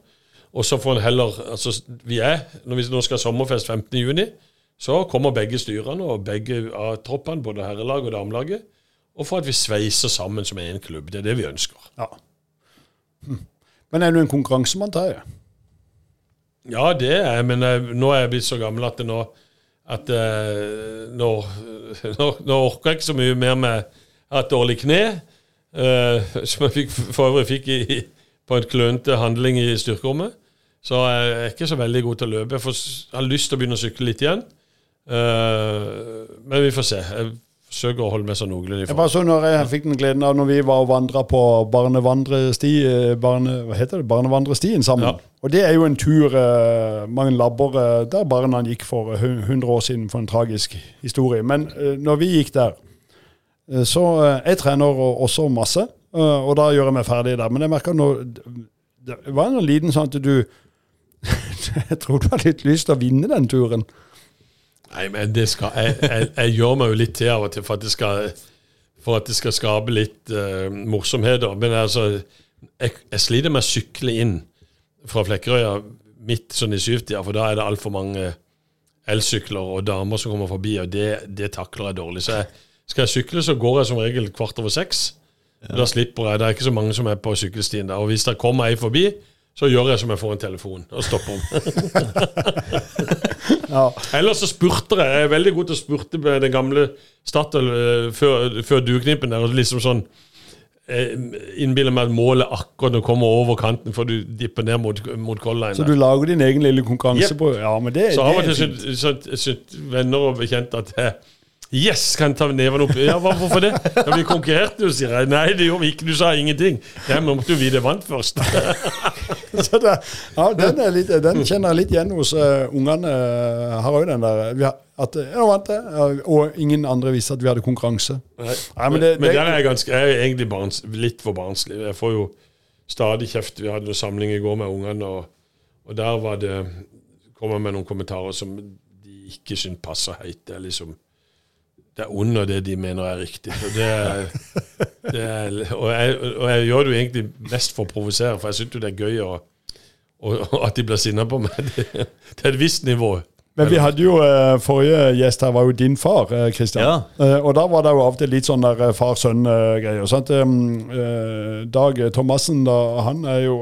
og så får en heller altså vi er, Når vi nå skal ha sommerfest 15.6, så kommer begge styrene og begge av troppene, både herrelag og damelaget, og for at vi sveiser sammen som én klubb. Det er det vi ønsker. Ja. Hm. Men er du en konkurransemann, Terje? Ja, det er jeg. Men jeg, nå er jeg blitt så gammel at, nå, at uh, nå, <laughs> nå, nå, orker jeg ikke så mye mer med et dårlig kne, uh, <laughs> som jeg fikk, for øvrig fikk i, på en klønete handling i styrkerommet. Så jeg er ikke så veldig god til å løpe. Jeg har lyst til å begynne å sykle litt igjen. Uh, men vi får se. Jeg forsøker å holde meg så noenlunde i form. Jeg, når jeg fikk den gleden av når vi var og vandra på barnevandresti, eh, barne, hva heter det, barnevandrestien sammen. Ja. Og det er jo en tur uh, mange labber uh, der barna gikk for 100 år siden for en tragisk historie. Men når vi gikk der, så Jeg trener også masse, og da gjør jeg meg ferdig der. Men jeg merker nå det var en liten sånn at du <laughs> jeg tror du har litt lyst til å vinne den turen. Nei, men det skal, jeg, jeg, jeg gjør meg jo litt til av og til for at det skal, at det skal skape litt uh, morsomheter. Men altså, jeg, jeg, sliter med å sykle inn fra Flekkerøya midt sånn i syvtida, for da er det altfor mange elsykler og damer som kommer forbi, og det, det takler jeg dårlig. Så jeg, skal jeg sykle, så går jeg som regel kvart over seks. Ja. Da slipper jeg. Det er ikke så mange som er på sykkelstien der. Og hvis det kommer ei forbi, så gjør jeg som jeg får en telefon og stopper om. <laughs> ja. Ellers så spurter jeg. Jeg er veldig god til å spurte med den gamle Statoil uh, før, før dueknippen der. og liksom sånn jeg innbiller meg at målet akkurat når du kommer over kanten før du dipper ned mot, mot kollinen. Så du lager din egen lille konkurranse yep. på Ja, men det, så har til slutt venner og bekjente at jeg, Yes, kan ta neven opp. Ja, Hvorfor det? Da vi konkurrerte, sier jeg. Nei, det gjorde vi ikke. Du sa ingenting. Ja, men måtte jo vite vant først. <laughs> det, ja, den, litt, den, kjenner jeg litt igjen hos uh, ungene. Uh, har òg den der har, at jeg vant det, og ingen andre visste at vi hadde konkurranse. Nei, Nei, men, det, men der er jeg, ganske, jeg er egentlig barns, litt for barnslig. Jeg får jo stadig kjeft. Vi hadde en samling i går med ungene, og, og der var det kom jeg med noen kommentarer som de ikke syns passer helt. Det er liksom det er under det de mener er riktig. Og, det er, det er, og, jeg, og jeg gjør det jo egentlig mest for å provosere, for jeg syns jo det er gøy å, og, at de blir sinna på meg. Det, <laughs> det er et visst nivå. Men vi hadde jo uh, Forrige gjest her var jo din far, Kristian. Uh, ja. uh, og da var det jo av og til litt sånn der far-sønn-greier. sant? Dag Thomassen da, han er jo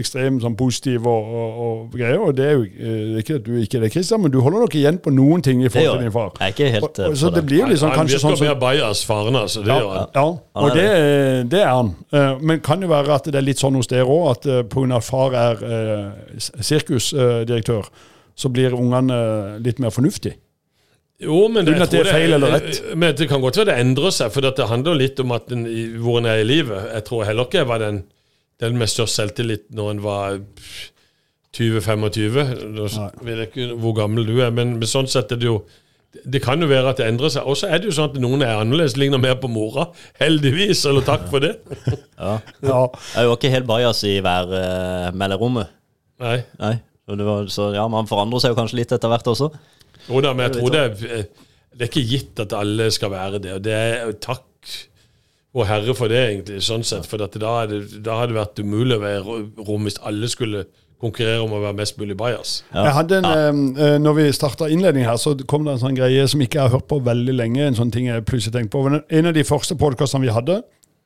ekstremt sånn positiv og, og, og, greier. Og det er jo ikke at du ikke er det, Kristian, men du holder nok igjen på noen ting i forhold til din far. Jeg er ikke helt og, Så det blir jo liksom kanskje sånn som Han virker mer bajas, faren, altså. Det ja, gjør han. Ja, og det, det, er han. men kan jo være at det er litt sånn hos dere òg, at pga. far er sirkusdirektør så blir ungene litt mer fornuftige. Jo, men det, det feil eller rett. Men det kan godt være det endrer seg, for det handler litt om at den, hvor en er i livet. Jeg tror heller ikke jeg var den, den med størst selvtillit når en var 20-25. Nå vet ikke hvor gammel du er, men, men sånn sett er det jo det kan jo være at det endrer seg. Og så er det jo sånn at noen er annerledes, ligner mer på mora. <laughs> Heldigvis, eller takk for det. ja. ja. Jeg er jo ikke helt bajas i hver uh. Nei. Nei. Var, så ja, man forandrer seg jo kanskje litt etter hvert også. Jo da, men jeg tror det er, det er ikke gitt at alle skal være det. Og det er takk og Herre for det, egentlig, sånn sett. For da, det, da hadde det vært umulig å være rom hvis alle skulle konkurrere om å være mest mulig bias. Ja. Jeg hadde en, ja. eh, når vi starta innledningen her, så kom det en sånn greie som ikke jeg har hørt på veldig lenge. En sånn ting jeg plutselig tenkte på. En av de første podkastene vi hadde,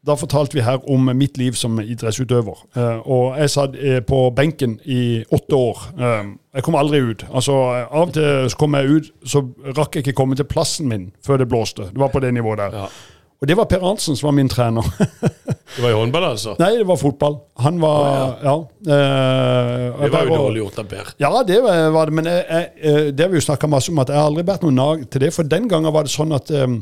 da fortalte vi her om mitt liv som idrettsutøver. Uh, og jeg satt uh, på benken i åtte år. Uh, jeg kom aldri ut. Altså, Av og til så kom jeg ut, så rakk jeg ikke komme til plassen min før det blåste. Det var på det nivået der. Ja. Og det var Per Arntzen som var min trener. <laughs> det var i håndball, altså? Nei, det var fotball. Han var oh, ja. ja det var jo dårlig gjort av Per. Ja, det var det. Men jeg, jeg, det har vi jo snakka masse om, at jeg har aldri vært noen nag til det. For den gangen var det sånn at um,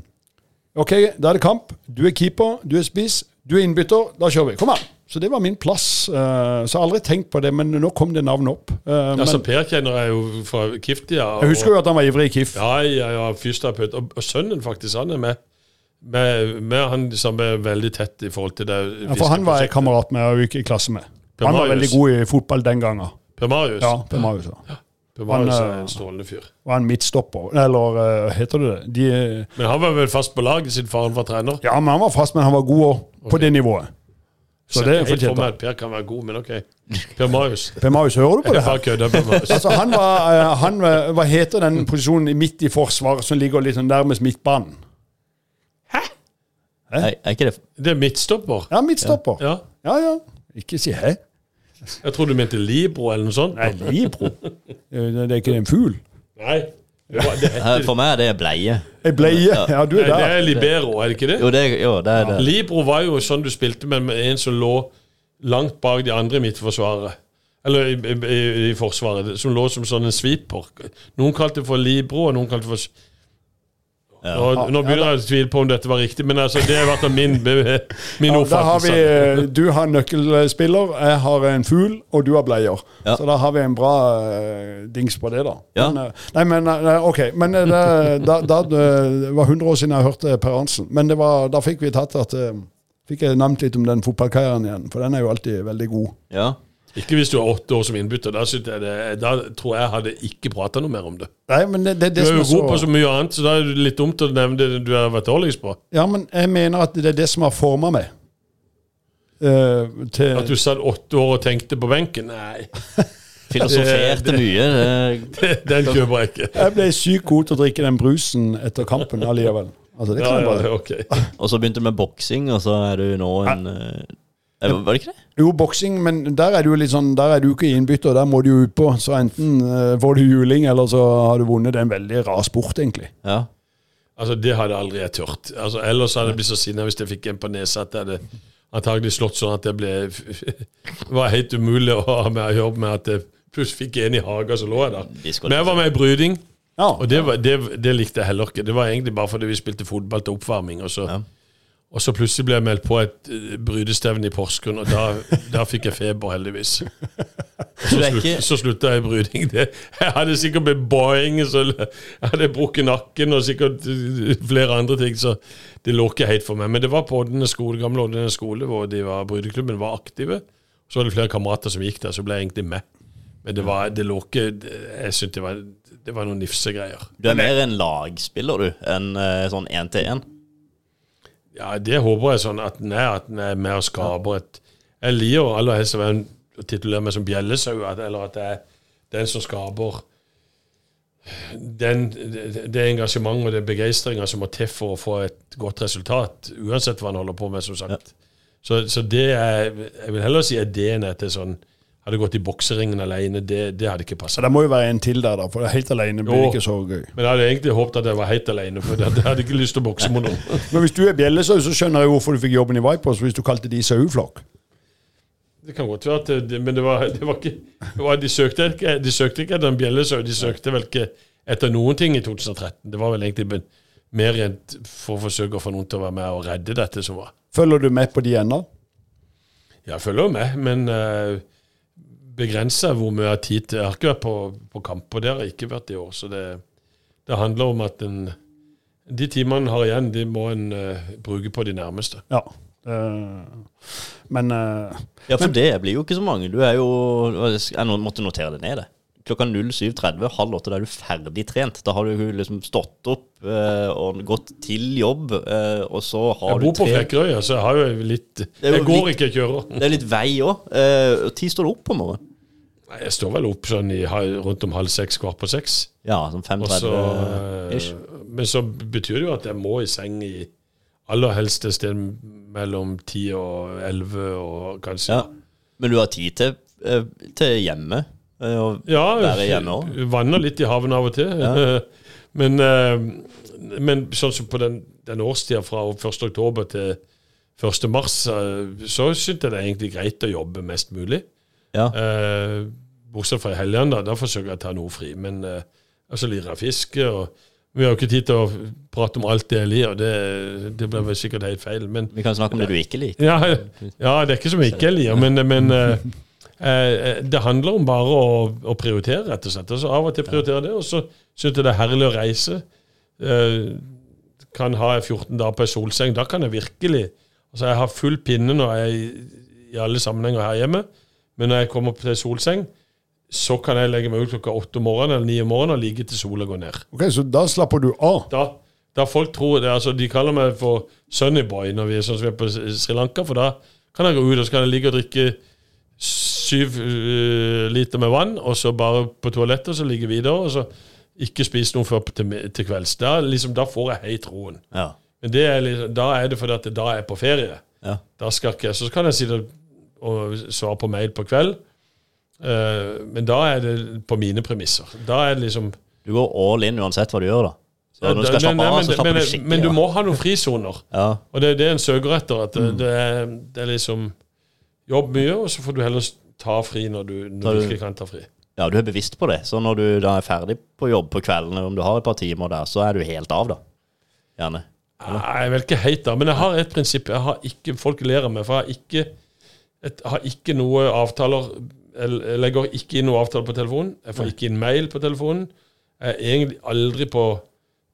OK, da er det kamp. Du er keeper, du er spiss, du er innbytter. Da kjører vi. Kom an! Så det var min plass. Uh, så jeg har aldri tenkt på det, men nå kom det navnet opp. Uh, altså, Per kjenner jeg jo fra Kiftia. Jeg husker jo at han var ivrig i KIF. Ja, ja, ja fysioterapeut. Og, og, sønnen faktisk, han er med. Med, med han som er veldig tett i forhold til det. Ja, for han var jeg kamerat med og gikk i klasse med. Han var veldig god i fotball den gangen. Per Marius? Ja, Per Marius, ja. Han er en strålende fyr. Var han midtstopper, eller uh, heter det det? De, men han var vel fast på laget siden faren var trener? Ja, men han var fast, men han var god òg, okay. på det nivået. Så, så det er fortjent. For Per kan være god, men ok. Per Marius. <laughs> Per Marius, Hører du på det? her? Kødder, per Marius. altså, han var, han, Hva heter den posisjonen midt i forsvaret som ligger litt sånn nærmest midtbanen? Hæ? Hæ? Er ikke det Det er midtstopper. Ja, midtstopper. Ja, ja. ja. Ikke si hæ. Jeg tror du mente libro eller noe sånt. Nei, libro? Det er ikke en fugl? Nei. For meg er det bleie. Ei bleie? Ja, du er der. Det er libero, er det ikke det? Jo, det, jo, det er det. Libro var jo sånn du spilte med en som lå langt bak de andre i midtforsvaret. Eller i, i, i, Forsvaret. Som lå som sånn en sviper. Noen kalte det for libro, og noen kalte det for ja. Og, nå begynner jeg å tvile på om dette var riktig, men altså, det har vært min, <laughs> min ja, oppfattelse. Har vi, du har nøkkelspiller, jeg har en fugl, og du har bleier. Ja. Så da har vi en bra uh, dings på det, da. Men, uh, nei, men OK. Men det, da, da, det var 100 år siden jeg hørte Per Arntzen. Men var, da fikk vi tatt at Fikk jeg nevnt litt om den fotballkarrieren igjen, for den er jo alltid veldig god. Ja. Ikke hvis du har åtte år som innbytter. Da, da, tror jeg jeg hadde ikke prata noe mer om det. Nei, men det, det, det du er jo god på så mye annet, så da er det litt dumt å nevne det du har vært dårligst på. Ja, men jeg mener at det er det som har forma meg. Uh, til... At du satt åtte år og tenkte på benken? Nei. <laughs> Filosoferte mye. den kjøper jeg ikke. Jeg ble sykt god til å drikke den brusen etter kampen allikevel. Altså, ja, ja, okay. og så begynte du med boksing, og så er du nå en ja. Var det ikke det? Jo, boksing, men der er du litt sånn, der er du ikke innbytter, der må du jo utpå. Så enten uh, får du juling, eller så har du vunnet. Det er en veldig rar sport, egentlig. Ja. Altså, Det hadde aldri jeg turt. Altså, ellers hadde jeg blitt så sinna hvis jeg fikk en på nesa at jeg hadde antagelig slått sånn at det ble <laughs> var helt umulig å ha med å jobbe med at jeg plutselig fikk en i hagen, så lå jeg der. Men jeg var med i bryding, ja, og det, var, det, det, likte jeg heller ikke. Det var egentlig bare fordi vi spilte fotball til oppvarming. og så... Ja. Og så plutselig ble jeg meldt på et uh, brydestevne i Porsgrunn, og da, da, fikk jeg feber, heldigvis. <laughs> Så, slutt, så slutta jeg i bryding. Det, jeg hadde sikkert blitt boing, så jeg hadde brukket nakken og sikkert uh, flere andre ting, så det lå ikke helt for meg. Men det var på Oddene skole, gamle Oddene skole hvor de var, brydeklubben var aktive. Så var det flere kamerater som gikk der, så ble jeg egentlig med. Men det var, det lå ikke Jeg syntes det var, det var noen nifsegreier. Du er mer en lagspiller, du, enn eh, sånn én-til-én. Ja, det håper jeg sånn at den er, at den er med og skaper et Jeg liker aller helst å titulere meg som bjellesau, eller at det er den som skaper den, det, engasjementet og den begeistringa som må til for å få et godt resultat, uansett hva en holder på med, som sagt. Så, så det er Jeg vil heller si ideen er til sånn Hadde gått i bokseringen alene, det, det hadde ikke passet. passa. det må jo være en til der, da, for helt alene blir Jo. ikke så gøy. Men jeg hadde egentlig håpet at jeg var helt alene, for jeg hadde ikke lyst til å bokse med noen. <laughs> Men hvis du er bjellesau, så skjønner jeg hvorfor du fikk jobben i Vipers hvis du kalte de saueflokk. Det kan godt være at det, Men det var, det var ikke det var, de, søkte ikke, de søkte ikke etter en bjellesau, de søkte vel ikke etter noen ting i 2013. Det var vel egentlig mer enn for å forsøke å få noen til å være med og redde dette som var. Følger du med på de ennå? Jeg følger med, men uh, begrensa hvor mye tid til. Jeg har ikke vært på, på kamp, og det har jeg ikke vært i år. Så det, det handler om at en, de timene en har igjen, de må en uh, bruke på de nærmeste. Ja. Uh, men uh, Ja, for det blir jo ikke så mange. Du er jo Jeg måtte notere det ned, det. Klokka 07.30, halv åtte, da er du ferdig trent. Da har du liksom stått opp eh, og gått til jobb, eh, og så har du Jeg bor på Flekkerøya, så jeg har jo litt Jeg går litt- ikke, jeg kjører. Det er litt vei òg. Uh, Når står du opp på morgenen? Nei, Jeg står vel opp sånn i, rundt om halv seks, kvart på seks. Ja, sånn Og så, 5.30-ish. eh, men så betyr det jo at jeg må i seng i aller helst et sted mellom ti og elleve, og kanskje Ja. Men du har tid til, eh, til hjemme? Eh, Ja, vanner litt i haven av og til. <laughs> Men, eh, men sånn som på den, den årstida fra 1. oktober til 1. mars, eh, så syntes jeg det er egentlig greit å jobbe mest mulig. Ja. Eh, bortsett fra i helgene, da, da forsøker jeg å ta noe fri. Men eh, altså lirer jeg fiske, og vi har jo ikke tid til å prate om alt det jeg liker. Det, det blir vel sikkert helt feil. Men Vi kan snakke om det du ikke liker. ja, ja, det er ikke som jeg ikke liker, men, men det handler om bare å, å prioritere, rett og slett. Altså, Av og til prioritere det, og så syns jeg det er herlig å reise. Eh, kan ha 14 dager på ei solseng. Da kan jeg virkelig Altså, jeg har full pinne når jeg i, i alle sammenhenger her hjemme, men når jeg kommer til ei solseng, så kan jeg legge meg ut klokka åtte om morgenen eller ni om morgenen og ligge til sola går ned. ok, Så da slapper du av. Da, da folk tror det, altså De kaller meg for Sunnyboy når vi er sånn som vi er på Sri Lanka, for da kan jeg gå ut og så kan jeg ligge og drikke syv eh, liter med vann, og så bare på toalettet så ligge videre, og så ikke spise noe før til, til kvelds. Da, liksom, da får jeg helt roen. Ja. Men det er liksom, da er det fordi at da er jeg på ferie. Ja. Da skal ikke, Så kan jeg sitte og svare på mail på kveld, uh, men da er det på mine premisser. Da er det liksom Du går all in uansett hva du gjør, da. Du men, nei, av, men, men, du men du må ha noen frisoner. Ja. Og det er det en søker etter. At det, det, er, det er liksom Jobb mye, og så får du heller ta fri når du, når du ikke kan ta fri. ja, du er bevisst på det. Så når du da er ferdig på jobb på kvelden, om du har et par timer der, så er du helt av, da. Gjerne. Nei, jeg vil ikke av, men jeg har et prinsipp. Jeg har ikke, Folk ler av meg, for jeg har ikke, et, har ikke noe avtaler Jeg legger ikke inn noe avtale på telefonen. Jeg får ikke inn mail på telefonen. Jeg er egentlig aldri på,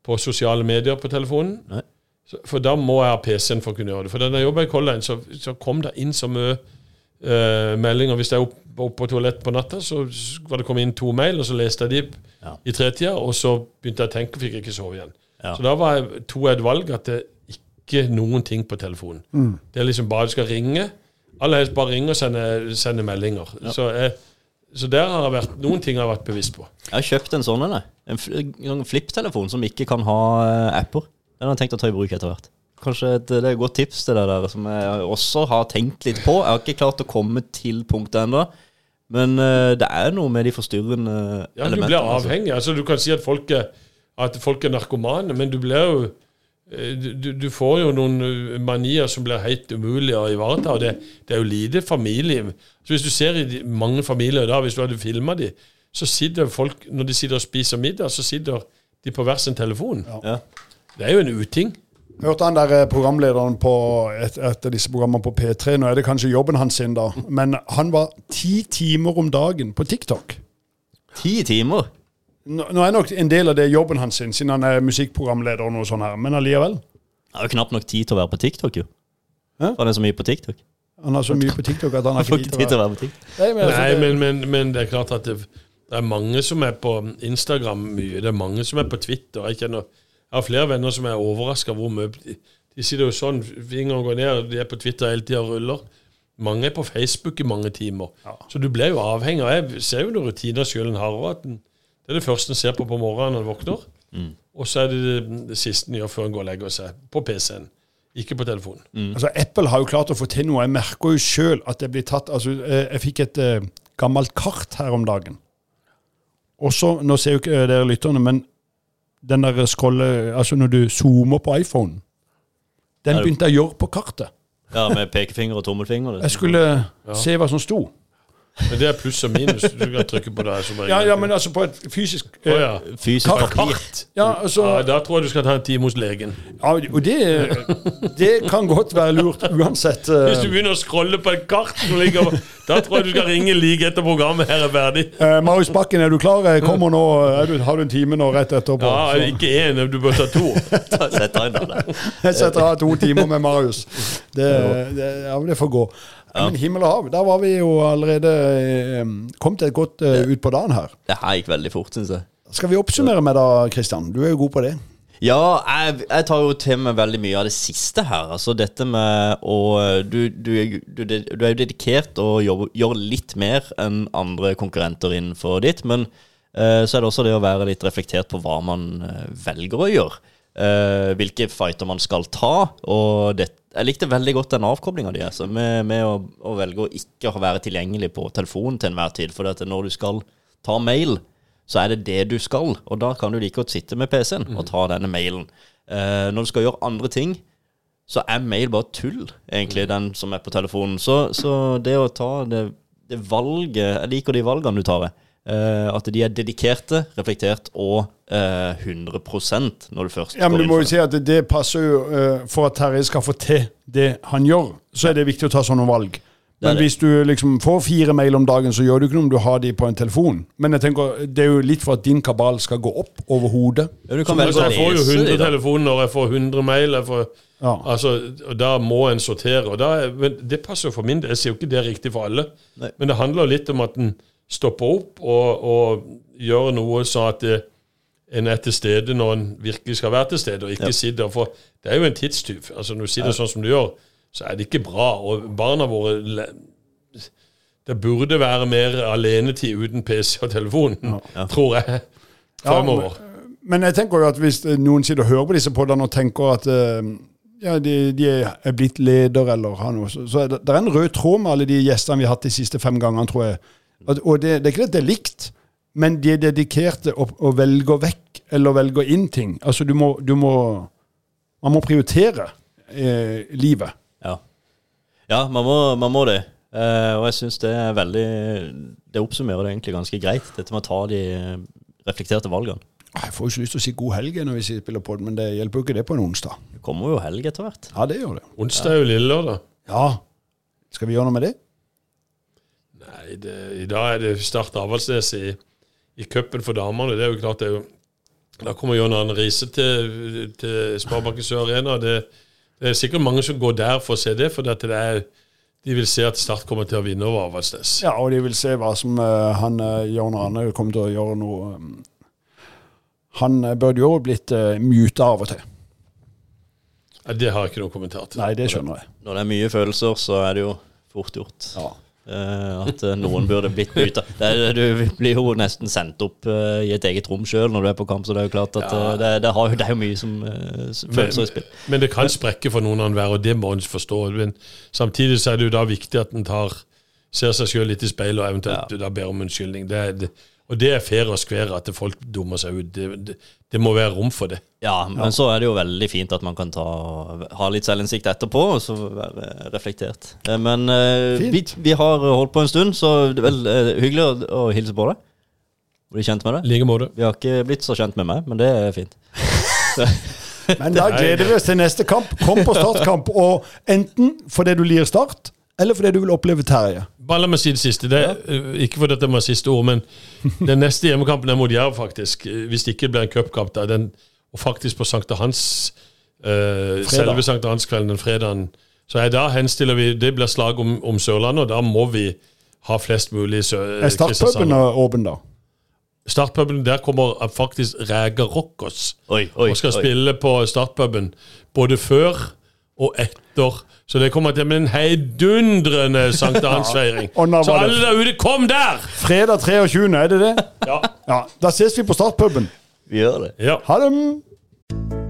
på sosiale medier på telefonen. Nei. For da må jeg ha PC-en for å kunne gjøre det. For da jeg jobba i Color Line, så, så kom det inn så mye eh, meldinger. Hvis jeg var oppe på toalettet på natta, så var det kommet inn to mail, og så leste jeg de Ja. i tretida, og så begynte jeg å tenke, fikk jeg ikke sove igjen. Ja. Så da var jeg, to et valg at det ikke noen ting på telefonen. Det er liksom bare du skal ringe. Aller helst bare ringe og sende, sende meldinger. Så, jeg, så der har jeg vært, noen ting har jeg vært bevisst på. Jeg har kjøpt en sånn en. En fl- en flipptelefon som ikke kan ha eh, apper. Den har jeg tenkt å ta i bruk etter hvert. Kanskje et, det er et godt tips til det der, som jeg også har tenkt litt på. Jeg har ikke klart å komme til punktet ennå. Men uh, det er noe med de forstyrrende Ja, du blir altså. avhengig. Altså, du kan si at folk er, at folk er narkomane, men du blir jo eh, du, du får jo noen eh, manier som blir helt umulige å ivareta. og Det, det er jo lite familie. Så Hvis du ser i de, mange familier da, hvis du hadde filma de, så sitter folk, når de sitter og spiser middag, så sitter de på hver sin telefon. Ja. Det er jo en uting. Jeg hørte han der eh, programlederen på et, et av disse programmene på P3. Nå er det kanskje jobben hans sin, da. Men han var ti timer om dagen på TikTok. Ti timer! Nå, nå er nok en del av det jobben hans sin, siden han er musikkprogramleder og noe sånt her. Men allikevel. Han har jo knapt nok tid til å være på TikTok, jo. Hæ? For han er så mye på TikTok. Han har så mye på TikTok at han har ikke tid til å være på TikTok. Nei, men, Nei, men, men, men det er klart at det, det er mange som er på Instagram mye. Det er mange som er på Twitter. Jeg, kjenner, jeg har flere venner som er overraska hvor mye de, de sitter jo sånn, fingeren går ned, de er på Twitter hele tida og ruller. Mange er på Facebook i mange timer. Så du blir jo avhengig. Og jeg ser jo noen rutiner sjøl en har. At det er det første en ser på på morgenen når en våkner. Og så er det det, det siste en gjør før en går og legger seg. På PC-en. Ikke på telefonen. Altså, Apple har jo klart å få til noe. Jeg merker jo sjøl at det blir tatt altså, eh, Jeg fikk et uh, gammelt kart her om dagen. Og så, Nå ser jo ikke eh, dere lytterne, men den der scrolle Altså når du zoomer på iPhone Den begynte jeg å gjøre på kartet. Ja, med pekefinger og tommelfinger. Jeg skulle se hva som sto. Men det er pluss og minus. Du kan trykke på det. Ja, ja, men altså på et fysisk eh, oh, ja. Fysisk Kart. kart. ja, altså, Ja, da tror jeg du skal ta en time hos legen. ja, og det, det kan godt være lurt uansett. eh, Hvis du begynner å scrolle på et kart som ligger Da tror jeg du skal ringe like etter programmet her er ferdig. Eh, Marius Bakken, er du klar? Jeg kommer nå. Er du, har du en time nå rett etterpå? Ja, Så Ikke én, du bør ta to. <laughs> Sett deg inn der. jeg setter av to timer med Marius. Det, det, ja, det får gå. Men himmel og hav, der var vi jo allerede eh, kommet et godt uh, ut på dagen her. Det her gikk veldig fort, syns jeg. Skal vi oppsummere med da, Kristian? Du er jo god på det. Ja, jeg, jeg tar jo til meg veldig mye av det siste her. Altså dette med å Du, du, du, du er jo dedikert og jobber, gjør litt mer enn andre konkurrenter innenfor ditt. Men uh, så er det også det å være litt reflektert på hva man velger å gjøre. Eh, hvilke fighter man skal ta. Og det, jeg likte veldig godt den avkoblinga di, altså, med, med å, å velge å ikke være tilgjengelig på telefonen til enhver tid. For når du skal ta mail, så er det det du skal. Og da kan du like godt sitte med PC-en og ta denne mailen. Uh, når du skal gjøre andre ting, så er mail bare tull, egentlig, den som er på telefonen. Så, så det å ta det, det valget Jeg liker de valgene du tar. eh, at de er dedikerte, reflektert og eh, 100 når du først Ja, men går du inn må jo si at det, det passer jo eh, For at Terje skal få til det han gjør, så er det viktig å ta sånne valg. Men det. hvis du liksom får fire mail om dagen, så gjør du ikke noe om du har de på en telefon. Men jeg tenker, det er jo litt for at din kabal skal gå opp over hodet. Ja, du kan jeg får jo 100 telefoner jeg får 100 mail. Jeg får, Ja. altså, og da må en sortere. Og da, men det passer jo for min del. Jeg sier jo ikke det er riktig for alle. Nei. Men det handler litt om at en stopper opp og, og gjøre noe sånn at det, en er til stede når en virkelig skal være til stede, og ikke Ja. sitter For det er jo en tidstyv. Altså Når du sitter sånn som du gjør, så er det ikke bra. Og barna våre Det burde være mer alenetid uten PC og telefon, tror jeg, fremover. Men jeg tenker jo at hvis noen sitter og hører på disse podene og tenker at eh, ja, de, de er blitt leder eller har noe, så, så er det, det er en rød tråd med alle de gjestene vi har hatt de siste fem gangene, tror jeg. Og det, det er ikke at det er likt, men de er dedikerte og, og velger vekk eller velger inn ting. Altså du må, du må Man må prioritere eh, livet. Ja, ja man, må, man må det. Eh, og jeg syns det er veldig Det oppsummerer det egentlig ganske greit, dette med å ta de eh, reflekterte valgene. Ah, Jeg får jo ikke lyst til å si god helg når vi spiller pod, men det hjelper jo ikke det på en onsdag. Det kommer jo helg etter hvert. Ja, det gjør det. Onsdag er jo lille lørdag. Ja. Skal vi gjøre noe med det? Nei, det, i dag er det Start Avaldsnes i, i cupen for damene. Det er jo klart det er jo Da kommer John Arne Riise til, til Sparebanken Sør Arena. Det, det er sikkert mange som går der for å se det, for det er, de vil se at Start kommer til å vinne over Avaldsnes. Ja, og de vil se hva som uh, han uh, Jørn Arne kommer til å gjøre nå. um, Han uh, burde jo blitt uh, muta av og til. Ja, det har jeg ikke noen kommentar til. Nei, det skjønner jeg. Når det er mye følelser, så er det jo fort gjort. Ja. Eh, at eh, noen burde blitt bytta. Er- Du blir jo nesten sendt opp uh, i et eget rom sjøl når du er på kamp, så det er jo klart at Ja. eh, det, det, har, det er jo mye som eh, følelser i spill. Men det kan sprekke for noen enhver, og det må en forstå. Men samtidig så er det jo da viktig at en tar ser seg sjøl litt i speilet og eventuelt da ber om unnskyldning. Det, det, og det er fair og skvær at folk dummer seg ut. Det, det, det må være rom for det. Ja, men så er det jo veldig fint at man kan ta, ha litt selvinnsikt etterpå, og så være reflektert. Eh, Men eh, vi, vi har holdt på en stund, så det er vel eh, hyggelig å, å hilse på deg. Bli kjent med deg. like måte. Vi har ikke blitt så kjent med meg, men det er fint. <laughs> Men da gleder vi oss til neste kamp. Kom på startkamp, og enten fordi du lir Start, eller fordi du vil oppleve Terje. Bare la meg si det siste. Det er, øh, ikke fordi det var siste ord, men den neste hjemmekampen er mot Jerv, faktisk. Eh, Hvis det ikke blir en cupkamp, og faktisk på Sankte Hans, øh, selve Sankte Hans-kvelden den fredagen, Så jeg, da henstiller vi Det blir slag om, om Sørlandet, og da må vi ha flest mulig sø, Er startpuben åpen, da? Startpuben, Der kommer faktisk Ræger Rockers Oi, oi, og skal oi. spille på startpuben både før og etter. Så det kommer til å bli en heidundrende <laughs> sankthansfeiring. ja. Så alle der ute, kom der! Fredag 23., er det det? Ja. Ja, Da ses vi på startpuben. Vi gjør det. ja. Ha det!